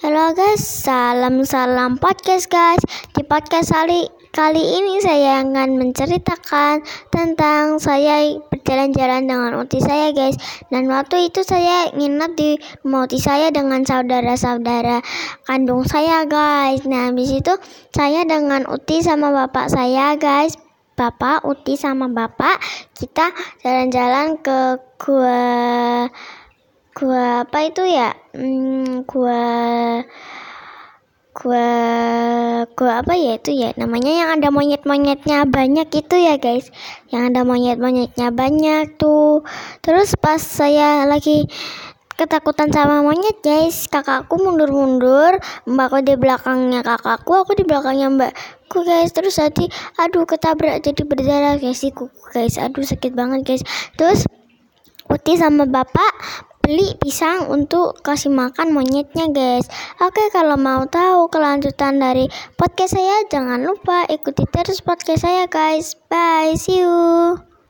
Halo guys, salam-salam podcast guys. Di podcast kali kali ini saya akan menceritakan tentang saya berjalan-jalan dengan uti saya guys. Dan waktu itu saya nginep di rumah uti saya dengan saudara-saudara kandung saya guys. Nah, habis itu saya dengan uti sama bapak saya guys. Bapak, Uti sama Bapak kita jalan-jalan ke gua gua apa itu ya hmm, gua gua gua apa ya itu ya? Namanya yang ada monyet-monyetnya banyak itu ya guys. Yang ada monyet-monyetnya banyak tuh. Terus pas saya lagi ketakutan sama monyet guys kakakku mundur-mundur mbakku di belakangnya kakakku aku di belakangnya mbakku guys. Terus tadi aduh ketabrak jadi berdarah guys. Kuku guys aduh sakit banget guys. Terus Uti sama bapak beli pisang untuk kasih makan monyetnya guys. Oke kalau mau tahu kelanjutan dari podcast saya jangan lupa ikuti terus podcast saya guys. Bye see you